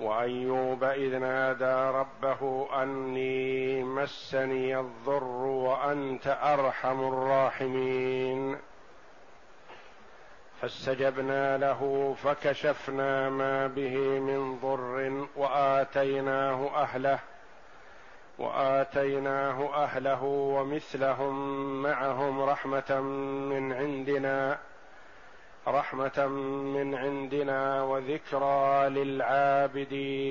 وأيوب إذ نادى ربه أني مسني الضر وأنت أرحم الراحمين. فاستجبنا له فكشفنا ما به من ضر وآتيناه أهله وآتيناه أهله ومثلهم معهم رحمة من عندنا. رحمة من عندنا وذكرى للعابدين.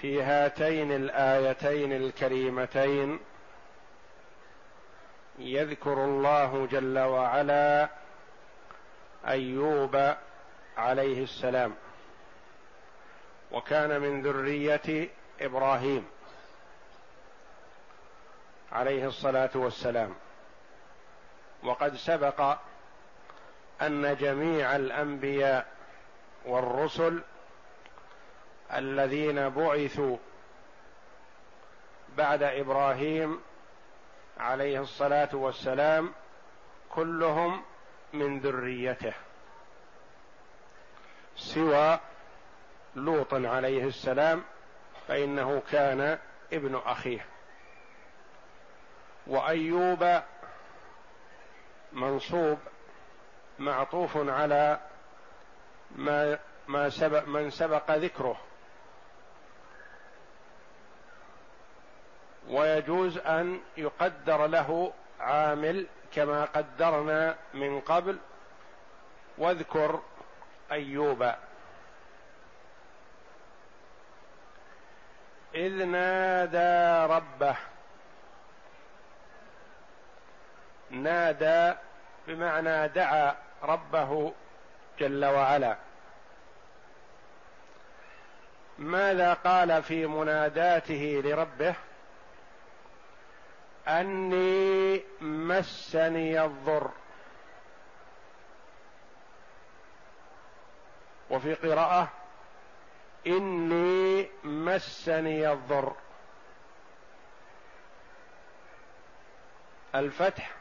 في هاتين الآيتين الكريمتين يذكر الله جل وعلا أيوب عليه السلام وكان من ذرية إبراهيم عليه الصلاة والسلام. وقد سبق أن جميع الأنبياء والرسل الذين بعثوا بعد إبراهيم عليه الصلاة والسلام كلهم من ذريته سوى لوط عليه السلام فإنه كان ابن أخيه وأيوب منصوب معطوف على ما ما سبق من سبق ذكره. ويجوز أن يقدر له عامل كما قدرنا من قبل. واذكر أيوب. إذ نادى ربه نادى بمعنى دعا ربه جل وعلا. ماذا قال في مناداته لربه؟ أني مسني الضر. وفي قراءة إني مسني الضر. الفتح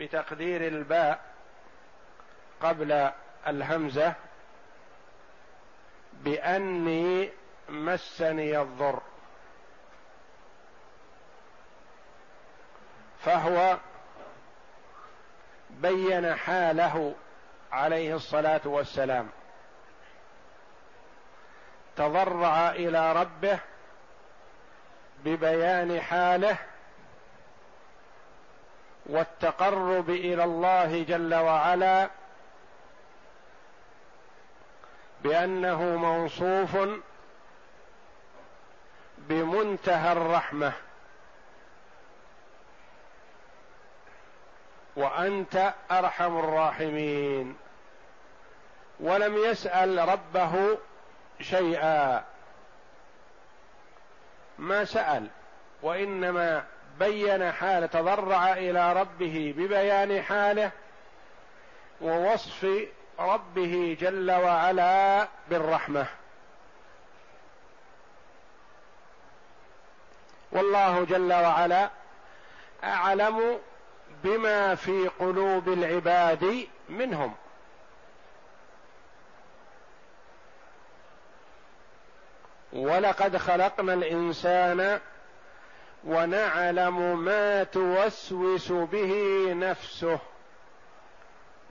بتقدير الباء قبل الهمزة بأني مسني الضر. فهو بين حاله عليه الصلاة والسلام. تضرع إلى ربه ببيان حاله والتقرب إلى الله جل وعلا بأنه موصوف بمنتهى الرحمة. وأنت أرحم الراحمين. ولم يسأل ربه شيئا. ما سأل وإنما بين حال تضرع إلى ربه ببيان حاله ووصف ربه جل وعلا بالرحمة. والله جل وعلا أعلم بما في قلوب العباد منهم. ولقد خلقنا الإنسان ونعلم ما توسوس به نفسه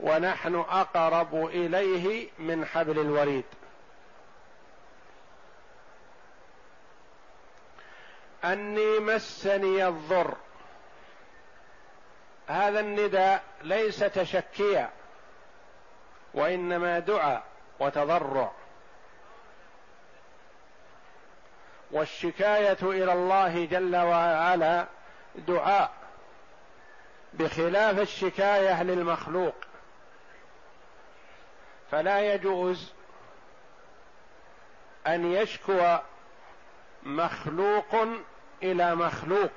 ونحن أقرب إليه من حبل الوريد. أني مسني الضر. هذا النداء ليس تشكيا وإنما دعاء وتضرع. والشكاية إلى الله جل وعلا دعاء بخلاف الشكاية للمخلوق. فلا يجوز أن يشكو مخلوق إلى مخلوق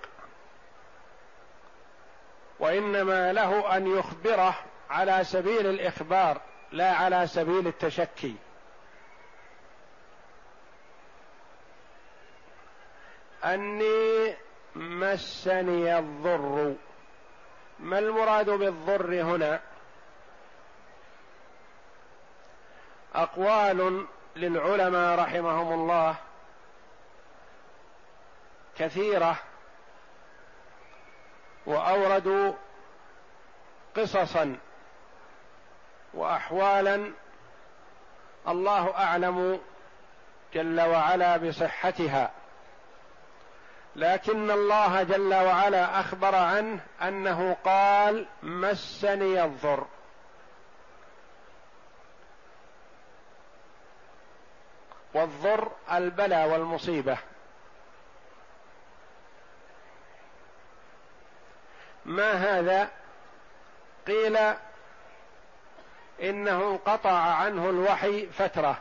وإنما له أن يخبره على سبيل الإخبار لا على سبيل التشكي. أني مسني الضر. ما المراد بالضر هنا؟ أقوال للعلماء رحمهم الله كثيرة وأوردوا قصصا واحوالا الله أعلم جل وعلا بصحتها. لكن الله جل وعلا أخبر عنه أنه قال مسني الضر. والضر البلاء والمصيبة. ما هذا؟ قيل إنه انقطع عنه الوحي فترة.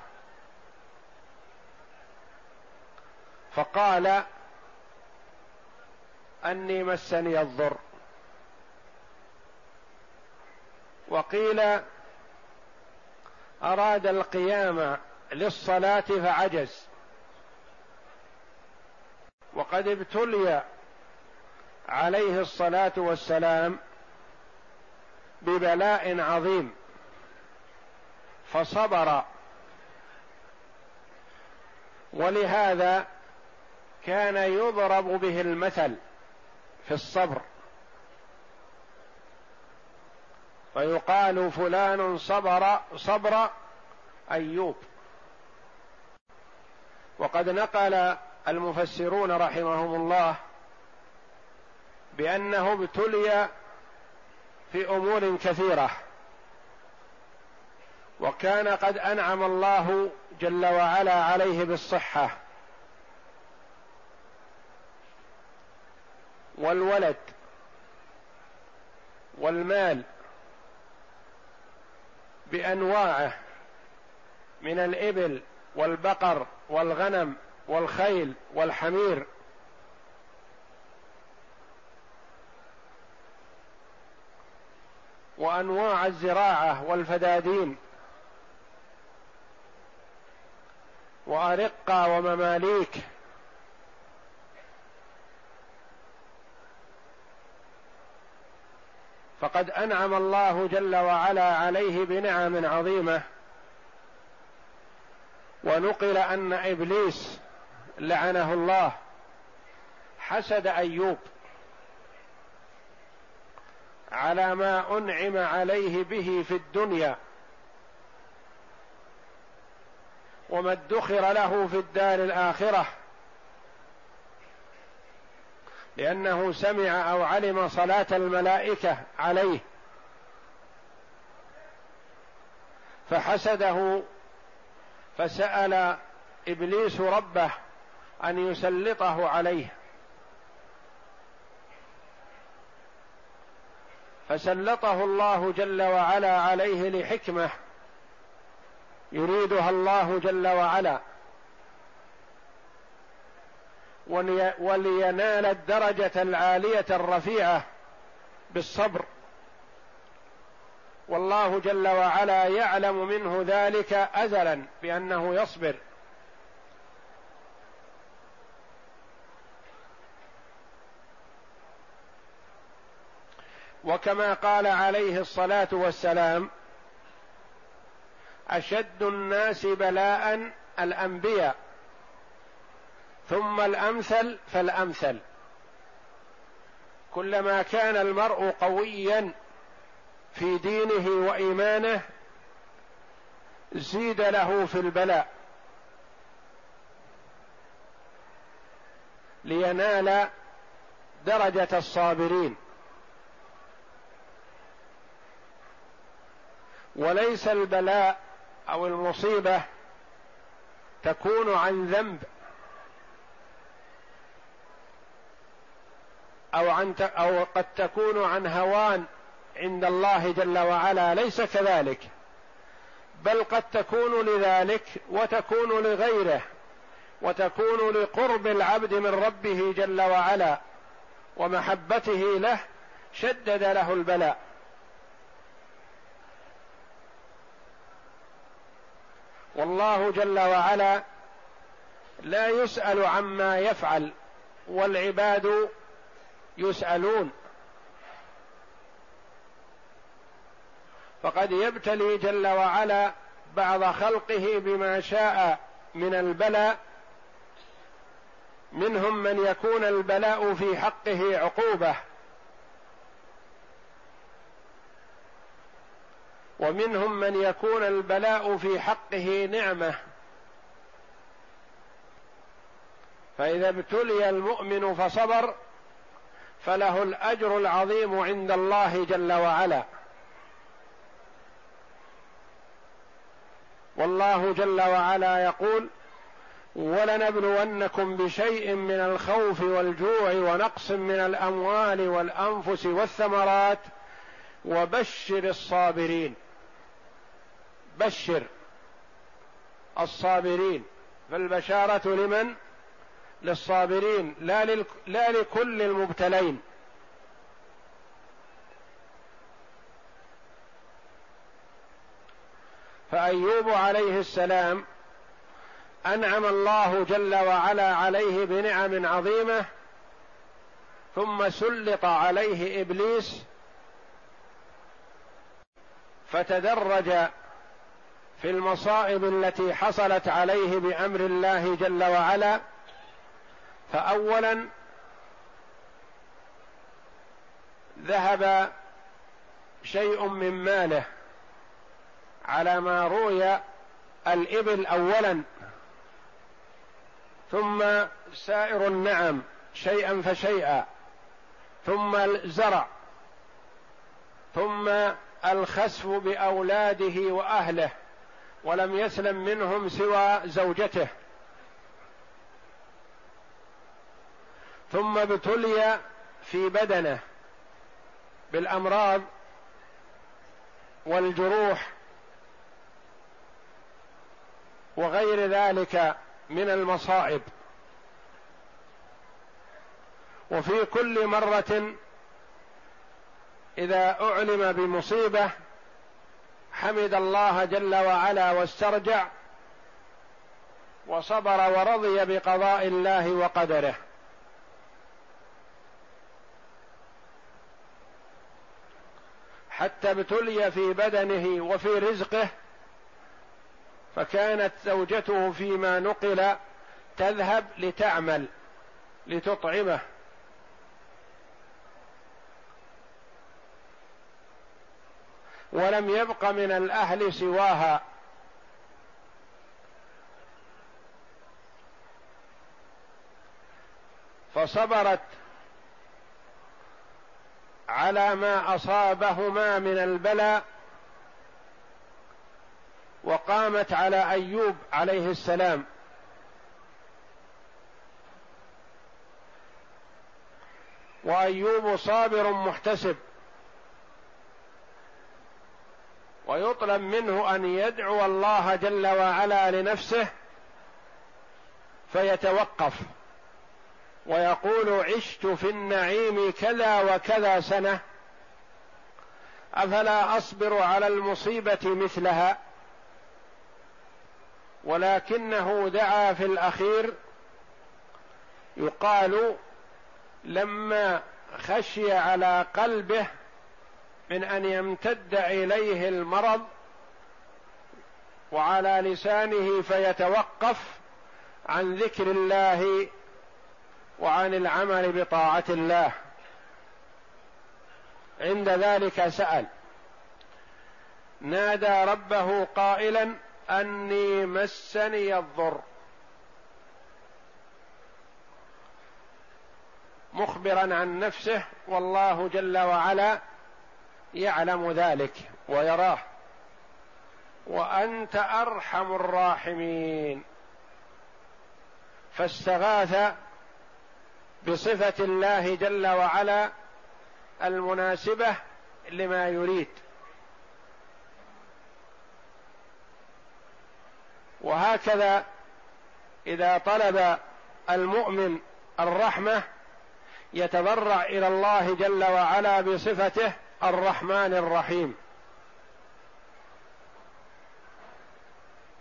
فقال أني مسني الضر. وقيل أراد القيام للصلاة فعجز. وقد ابتلي عليه الصلاة والسلام ببلاء عظيم. فصبر. ولهذا كان يضرب به المثل. في الصبر. فيقال فلان صبر صبر أيوب. وقد نقل المفسرون رحمهم الله بأنه ابتلي في أمور كثيرة. وكان قد أنعم الله جل وعلا عليه بالصحة. والولد والمال بأنواعه من الإبل والبقر والغنم والخيل والحمير. وأنواع الزراعة والفدادين. وأرقة ومماليك. فقد أنعم الله جل وعلا عليه بنعم عظيمة. ونقل أن إبليس لعنه الله. حسد أيوب على ما أنعم عليه به في الدنيا. وما ادخر له في الدار الآخرة. لأنه سمع أو علم صلاة الملائكة عليه. فحسده فسأل إبليس ربه أن يسلطه عليه. فسلطه الله جل وعلا عليه لحكمة يريدها الله جل وعلا. ولينال الدرجة العالية الرفيعة بالصبر. والله جل وعلا يعلم منه ذلك ازلا بأنه يصبر. وكما قال عليه الصلاة والسلام أشد الناس بلاء الأنبياء. ثم الأمثل فالأمثل. كلما كان المرء قويا في دينه وإيمانه زيد له في البلاء. لينال درجة الصابرين. وليس البلاء أو المصيبة تكون عن ذنب أو عن أو قد تكون عن هوان عند الله جل وعلا ليس كذلك. بل قد تكون لذلك وتكون لغيره وتكون لقرب العبد من ربه جل وعلا ومحبته له شدد له البلاء. والله جل وعلا لا يسأل عما يفعل والعباد يسألون. فقد يبتلي جل وعلا بعض خلقه بما شاء من البلاء منهم من يكون البلاء في حقه عقوبة. ومنهم من يكون البلاء في حقه نعمة. فإذا ابتلي المؤمن فصبر فله الأجر العظيم عند الله جل وعلا. والله جل وعلا يقول ولنبلونكم بشيء من الخوف والجوع ونقص من الأموال والأنفس والثمرات وبشر الصابرين. بشر الصابرين. فالبشارة لمن؟ للصابرين لا, لل... لا لكل المبتلين. فأيوب عليه السلام أنعم الله جل وعلا عليه بنعم عظيمة ثم سلط عليه إبليس فتدرج في المصائب التي حصلت عليه بأمر الله جل وعلا. فاولا ذهب شيء من ماله على ما روي الإبل أولا ثم سائر النعم شيئا فشيئا ثم الزرع ثم الخسف بأولاده وأهله ولم يسلم منهم سوى زوجته. ثم ابتلي في بدنه بالأمراض والجروح وغير ذلك من المصائب. وفي كل مرة إذا أعلم بمصيبة حمد الله جل وعلا واسترجع وصبر ورضي بقضاء الله وقدره. حتى ابتلي في بدنه وفي رزقه فكانت زوجته فيما نقل تذهب لتعمل لتطعمه. ولم يبق من الأهل سواها. فصبرت على ما أصابهما من البلاء وقامت على أيوب عليه السلام. وأيوب صابر محتسب. ويطلب منه أن يدعو الله جل وعلا لنفسه فيتوقف. ويقول عشت في النعيم كذا وكذا سنة. أفلا أصبر على المصيبة مثلها؟ ولكنه دعا في الأخير. يقال لما خشي على قلبه من أن يمتد إليه المرض وعلى لسانه فيتوقف عن ذكر الله وعن العمل بطاعة الله. عند ذلك سأل. نادى ربه قائلا أني مسني الضر. مخبرا عن نفسه والله جل وعلا يعلم ذلك ويراه. وأنت أرحم الراحمين. فاستغاث بصفة الله جل وعلا المناسبة لما يريد. وهكذا إذا طلب المؤمن الرحمة يتضرع إلى الله جل وعلا بصفته الرحمن الرحيم.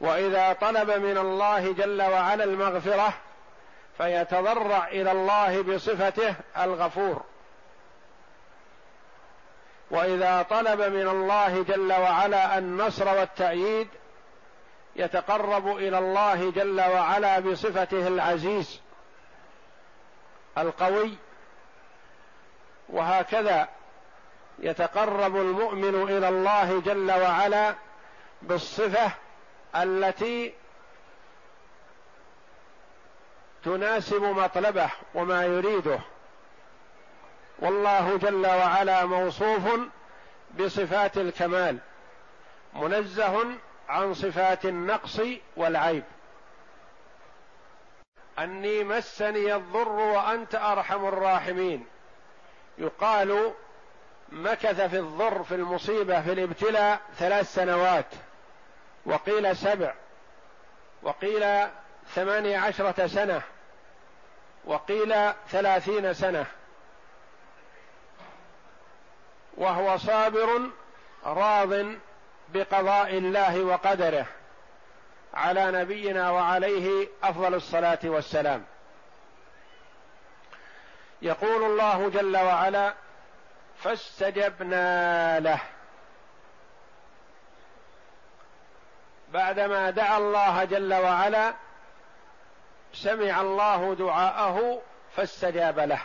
وإذا طلب من الله جل وعلا المغفرة فيتضرع إلى الله بصفته الغفور. وإذا طلب من الله جل وعلا النصر والتأييد يتقرب إلى الله جل وعلا بصفته العزيز القوي. وهكذا يتقرب المؤمن إلى الله جل وعلا بالصفة التي تناسب مطلبه وما يريده. والله جل وعلا موصوف بصفات الكمال منزه عن صفات النقص والعيب. أني مسني الضر وأنت أرحم الراحمين. يقال مكث في الضر في المصيبة في الابتلاء ثلاث سنوات وقيل سبع وقيل ثمانية عشرة سنة. وقيل ثلاثين سنة. وهو صابر راض بقضاء الله وقدره على نبينا وعليه أفضل الصلاة والسلام. يقول الله جل وعلا فاستجبنا له. بعدما دعا الله جل وعلا سمع الله دعاءه فاستجاب له.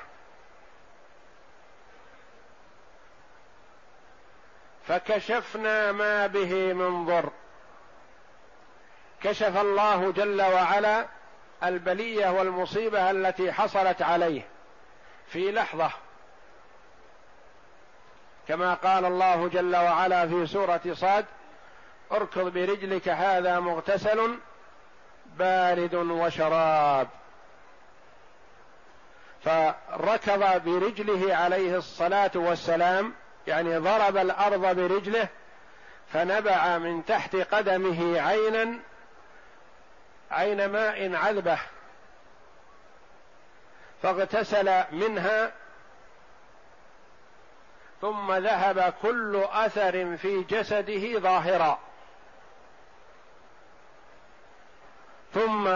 فكشفنا ما به من ضر. كشف الله جل وعلا البلية والمصيبة التي حصلت عليه في لحظة. كما قال الله جل وعلا في سورة صاد أركض برجلك هذا مغتسل بارد وشراب. فركض برجله عليه الصلاة والسلام يعني ضرب الأرض برجله فنبع من تحت قدمه عينا عين ماء عذبه فاغتسل منها ثم ذهب كل أثر في جسده ظاهرا. ثم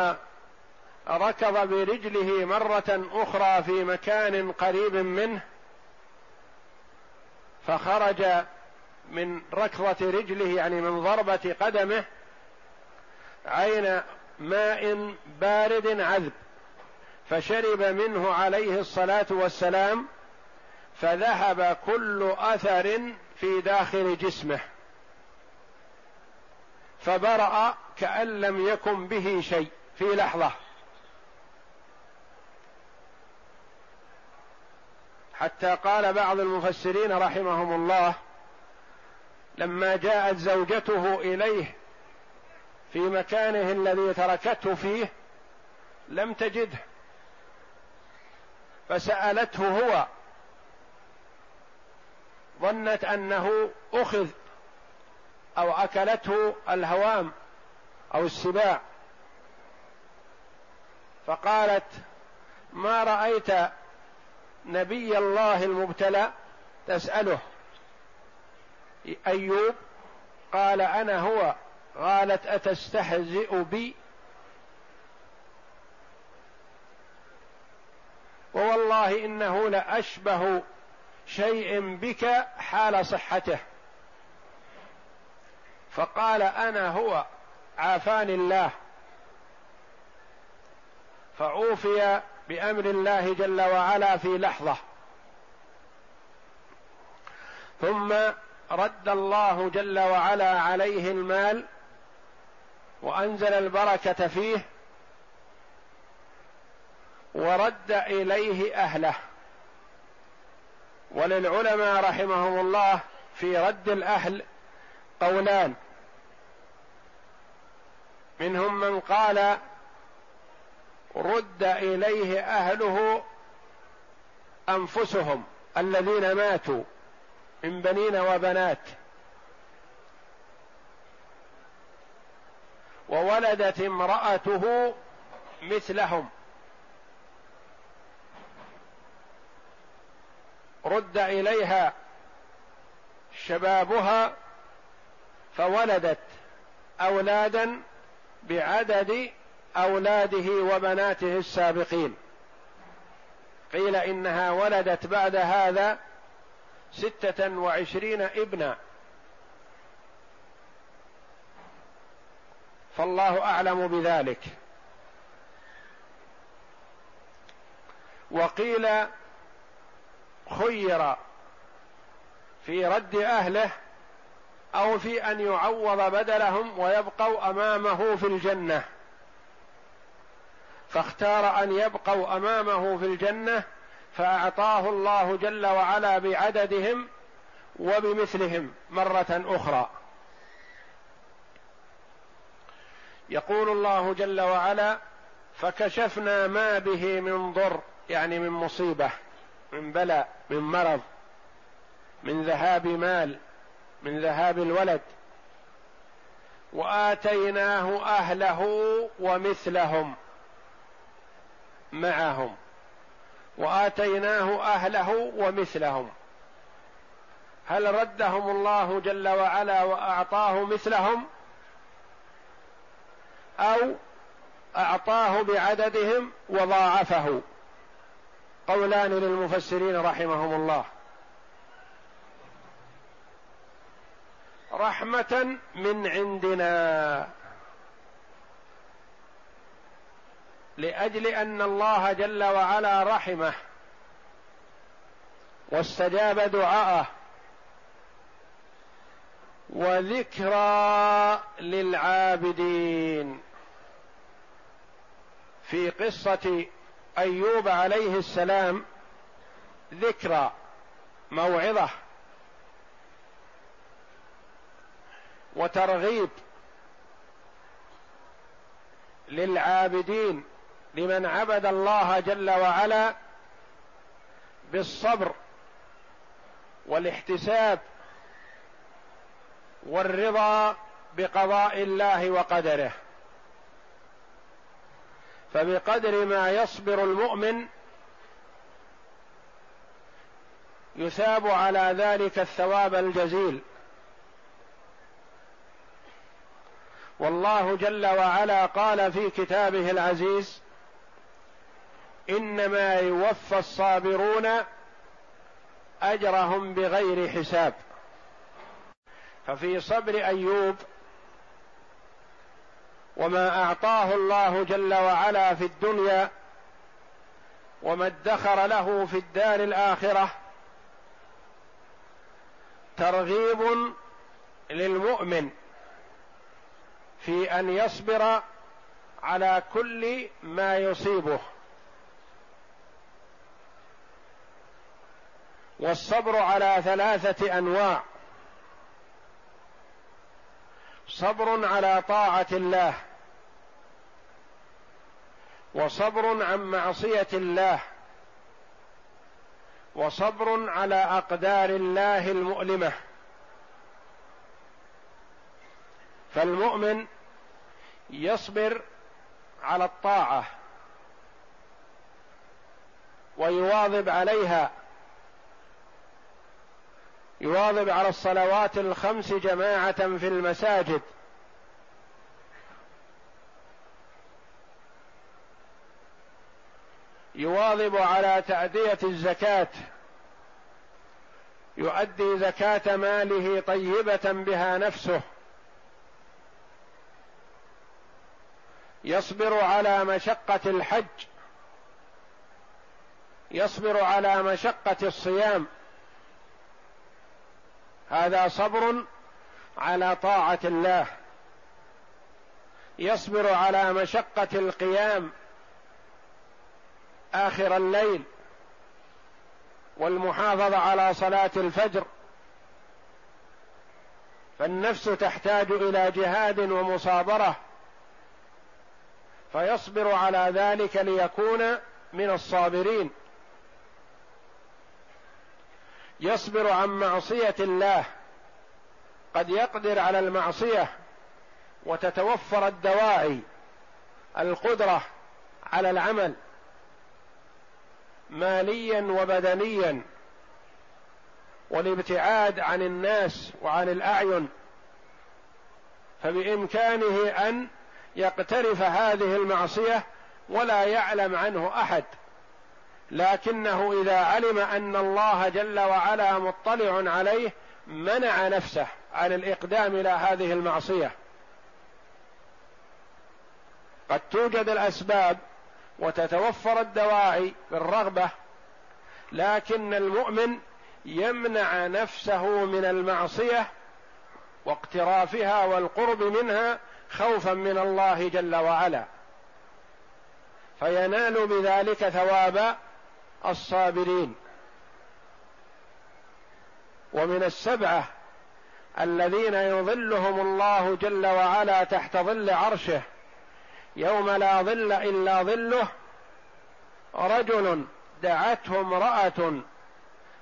ركض برجله مرة أخرى في مكان قريب منه فخرج من ركضة رجله يعني من ضربة قدمه عين ماء بارد عذب فشرب منه عليه الصلاة والسلام فذهب كل أثر في داخل جسمه فبرأ كأن لم يكن به شيء في لحظة. حتى قال بعض المفسرين رحمهم الله لما جاءت زوجته إليه في مكانه الذي تركته فيه لم تجده. فسألته هو ظنت أنه أخذ أو أكلته الهوام. أو السباع. فقالت ما رأيت نبي الله المبتلى تسأله؟ أيوب قال أنا هو. قالت أتستهزئ بي؟ ووالله إنه لأشبه شيء بك حال صحته. فقال أنا هو. عافاني الله. فعوفي بأمر الله جل وعلا في لحظة. ثم رد الله جل وعلا عليه المال وأنزل البركة فيه ورد إليه أهله. وللعلماء رحمهم الله في رد الأهل قولان منهم من قال رد إليه أهله أنفسهم الذين ماتوا من بنين وبنات. وولدت امرأته مثلهم. رد إليها شبابها فولدت أولادا بعدد أولاده وبناته السابقين. قيل إنها ولدت بعد هذا ستة وعشرين ابنا فالله أعلم بذلك. وقيل خير في رد أهله أو في أن يعوض بدلهم ويبقوا أمامه في الجنة. فاختار أن يبقوا أمامه في الجنة فأعطاه الله جل وعلا بعددهم وبمثلهم مرة أخرى. يقول الله جل وعلا فكشفنا ما به من ضر يعني من مصيبة من بلاء من مرض من ذهاب مال من ذهاب الولد وآتيناه أهله ومثلهم معهم وآتيناه أهله ومثلهم. هل ردهم الله جل وعلا وأعطاه مثلهم؟ أو أعطاه بعددهم وضاعفه؟ قولان للمفسرين رحمهم الله. رحمة من عندنا. لأجل أن الله جل وعلا رحمه واستجاب دعاءه وذكرى للعابدين. في قصة أيوب عليه السلام ذكرى موعظة. وترغيب للعابدين لمن عبد الله جل وعلا بالصبر والاحتساب والرضا بقضاء الله وقدره. فبقدر ما يصبر المؤمن يثاب على ذلك الثواب الجزيل. والله جل وعلا قال في كتابه العزيز إنما يوفى الصابرون أجرهم بغير حساب. ففي صبر أيوب وما أعطاه الله جل وعلا في الدنيا وما ادخر له في الدار الآخرة ترغيب للمؤمن. في أن يصبر على كل ما يصيبه. والصبر على ثلاثة أنواع. صبر على طاعة الله. وصبر عن معصية الله. وصبر على أقدار الله المؤلمة. فالمؤمن يصبر على الطاعة ويواظب عليها. يواظب على الصلوات الخمس جماعة في المساجد. يواظب على تأدية الزكاة. يؤدي زكاة ماله طيبة بها نفسه. يصبر على مشقة الحج. يصبر على مشقة الصيام. هذا صبر على طاعة الله. يصبر على مشقة القيام آخر الليل والمحافظة على صلاة الفجر. فالنفس تحتاج إلى جهاد ومصابرة. فيصبر على ذلك ليكون من الصابرين. يصبر عن معصية الله. قد يقدر على المعصية وتتوفر الدواعي القدرة على العمل. ماليا وبدنيا. والابتعاد عن الناس وعن الأعين. فبإمكانه أن يقترف هذه المعصية ولا يعلم عنه أحد. لكنه إذا علم أن الله جل وعلا مطلع عليه منع نفسه عن الإقدام إلى هذه المعصية. قد توجد الأسباب وتتوفر الدواعي بالرغبة لكن المؤمن يمنع نفسه من المعصية واقترافها والقرب منها خوفا من الله جل وعلا. فينال بذلك ثواب الصابرين. ومن السبعة الذين يظلهم الله جل وعلا تحت ظل عرشه يوم لا ظل إلا ظله رجل دعته امرأة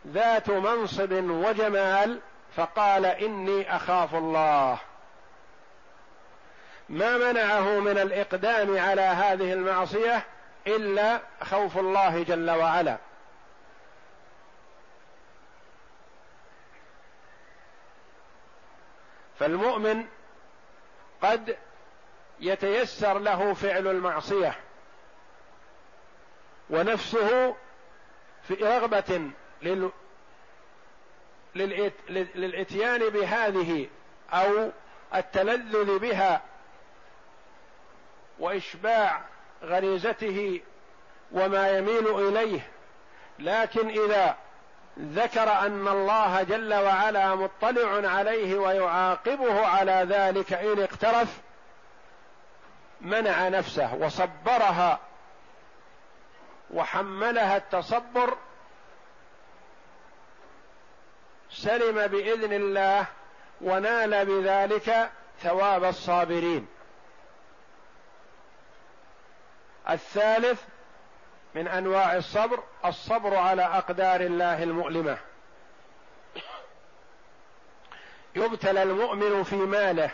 ذات منصب وجمال فقال إني أخاف الله. ما منعه من الإقدام على هذه المعصية إلا خوف الله جل وعلا. فالمؤمن قد يتيسر له فعل المعصية ونفسه في رغبة لل للإتيان بهذه أو التلذذ بها وإشباع غريزته وما يميل إليه لكن إذا ذكر أن الله جل وعلا مطلع عليه ويعاقبه على ذلك إن اقترف منع نفسه وصبرها وحملها التصبر سلم بإذن الله ونال بذلك ثواب الصابرين. الثالث من أنواع الصبر الصبر على أقدار الله المؤلمة. يبتلى المؤمن في ماله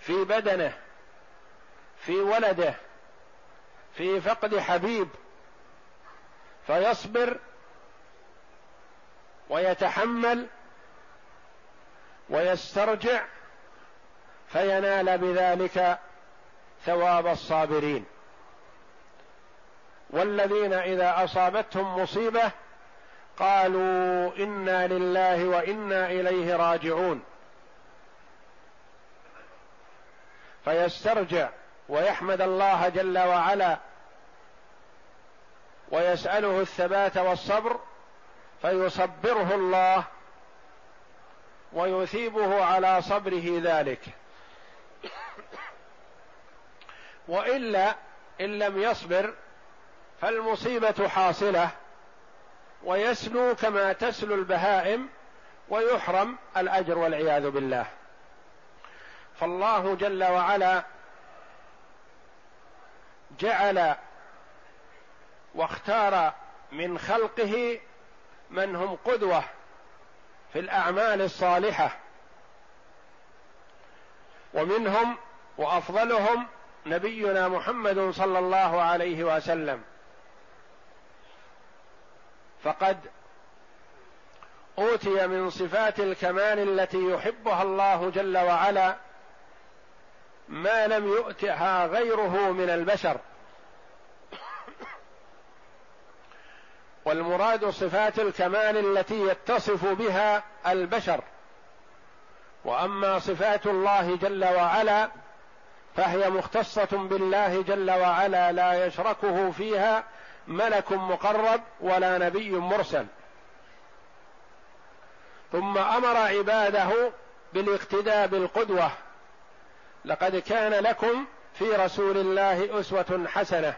في بدنه في ولده في فقد حبيب فيصبر ويتحمل ويسترجع فينال بذلك ثواب الصابرين. والذين إذا أصابتهم مصيبة قالوا إنا لله وإنا إليه راجعون. فيسترجع ويحمد الله جل وعلا ويسأله الثبات والصبر فيصبره الله ويثيبه على صبره ذلك. وإلا إن لم يصبر فالمصيبة حاصلة ويسلو كما تسلو البهائم ويحرم الأجر والعياذ بالله. فالله جل وعلا جعل واختار من خلقه من هم قدوة في الأعمال الصالحة ومنهم وأفضلهم نبينا محمد صلى الله عليه وسلم. فقد أوتي من صفات الكمال التي يحبها الله جل وعلا ما لم يؤتها غيره من البشر. والمراد صفات الكمال التي يتصف بها البشر. وأما صفات الله جل وعلا فهي مختصة بالله جل وعلا لا يشركه فيها ملك مقرب ولا نبي مرسل. ثم أمر عباده بالاقتداء بالقدوة. لقد كان لكم في رسول الله أسوة حسنة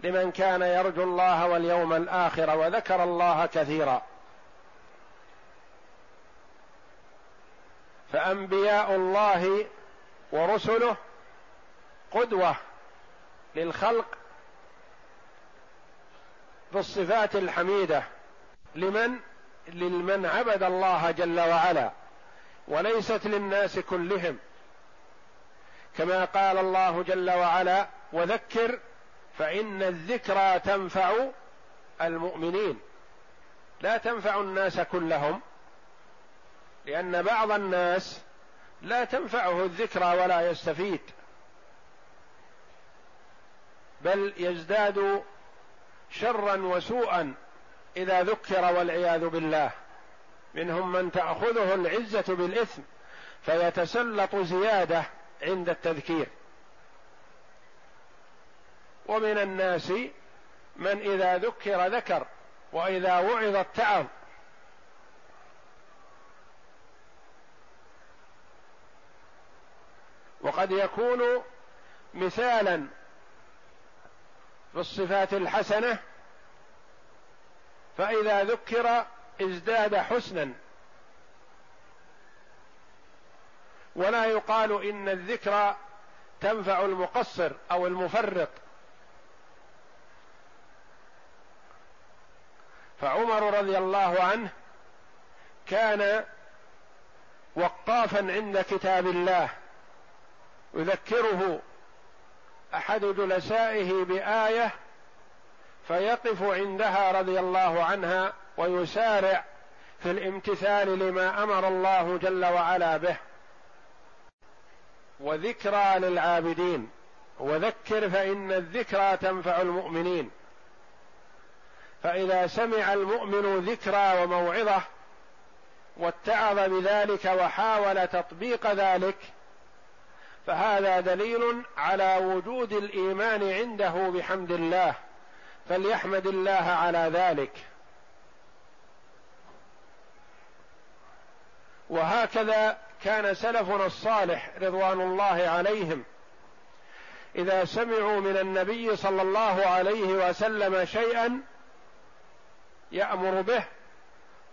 لمن كان يرجو الله واليوم الآخر وذكر الله كثيرا. فأنبياء الله ورسله قدوة للخلق بالصفات الحميدة. لمن؟ لمن عبد الله جل وعلا وليست للناس كلهم. كما قال الله جل وعلا وذكر فإن الذكرى تنفع المؤمنين. لا تنفع الناس كلهم لأن بعض الناس لا تنفعه الذكرى ولا يستفيد. بل يزداد شرا وسوءا إذا ذكر والعياذ بالله. منهم من تأخذه العزة بالإثم فيتسلط زيادة عند التذكير. ومن الناس من إذا ذكر ذكر وإذا وعظ اتعظ وقد يكون مثالا في الصفات الحسنة فإذا ذكر ازداد حسنا. ولا يقال إن الذكر تنفع المقصر أو المفرط. فعمر رضي الله عنه كان وقافا عند كتاب الله يذكره أحد جلسائه بآية فيقف عندها رضي الله عنها ويسارع في الامتثال لما أمر الله جل وعلا به. وذكرى للعابدين. وذكر فإن الذكرى تنفع المؤمنين. فإذا سمع المؤمن ذكرى وموعظة واتعظ بذلك وحاول تطبيق ذلك فهذا دليل على وجود الإيمان عنده بحمد الله فليحمد الله على ذلك. وهكذا كان سلفنا الصالح رضوان الله عليهم. إذا سمعوا من النبي صلى الله عليه وسلم شيئا يأمر به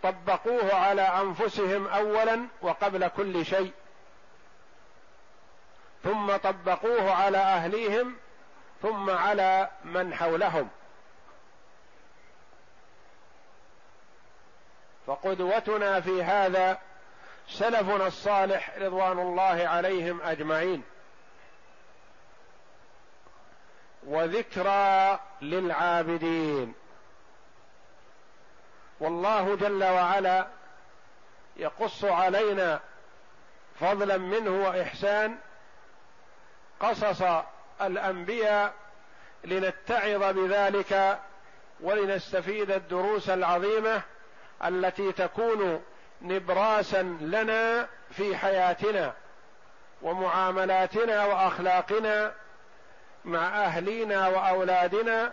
طبقوه على أنفسهم اولا وقبل كل شيء. ثم طبقوه على أهليهم ثم على من حولهم. فقدوتنا في هذا سلفنا الصالح رضوان الله عليهم أجمعين. وذكرى للعابدين. والله جل وعلا يقص علينا فضلا منه وإحسان قصص الأنبياء لنتعظ بذلك ولنستفيد الدروس العظيمة التي تكون نبراسا لنا في حياتنا ومعاملاتنا وأخلاقنا مع أهلينا وأولادنا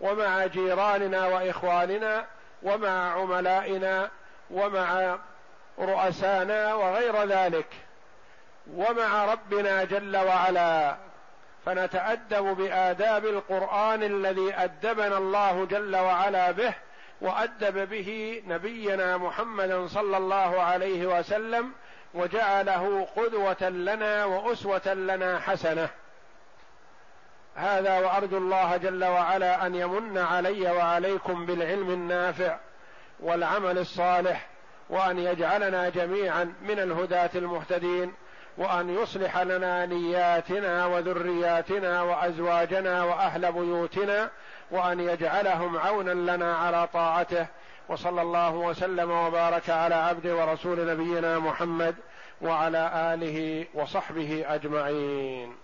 ومع جيراننا وإخواننا ومع عملائنا ومع رؤسانا وغير ذلك. ومع ربنا جل وعلا فنتأدب بآداب القرآن الذي أدبنا الله جل وعلا به وأدب به نبينا محمدا صلى الله عليه وسلم وجعله قدوة لنا وأسوة لنا حسنة. هذا وأرجو الله جل وعلا أن يمن علي وعليكم بالعلم النافع والعمل الصالح وأن يجعلنا جميعا من الهداة المهتدين. وأن يصلح لنا نياتنا وذرياتنا وأزواجنا وأهل بيوتنا وأن يجعلهم عونا لنا على طاعته. وصلى الله وسلم وبارك على عبد ورسول نبينا محمد وعلى آله وصحبه أجمعين.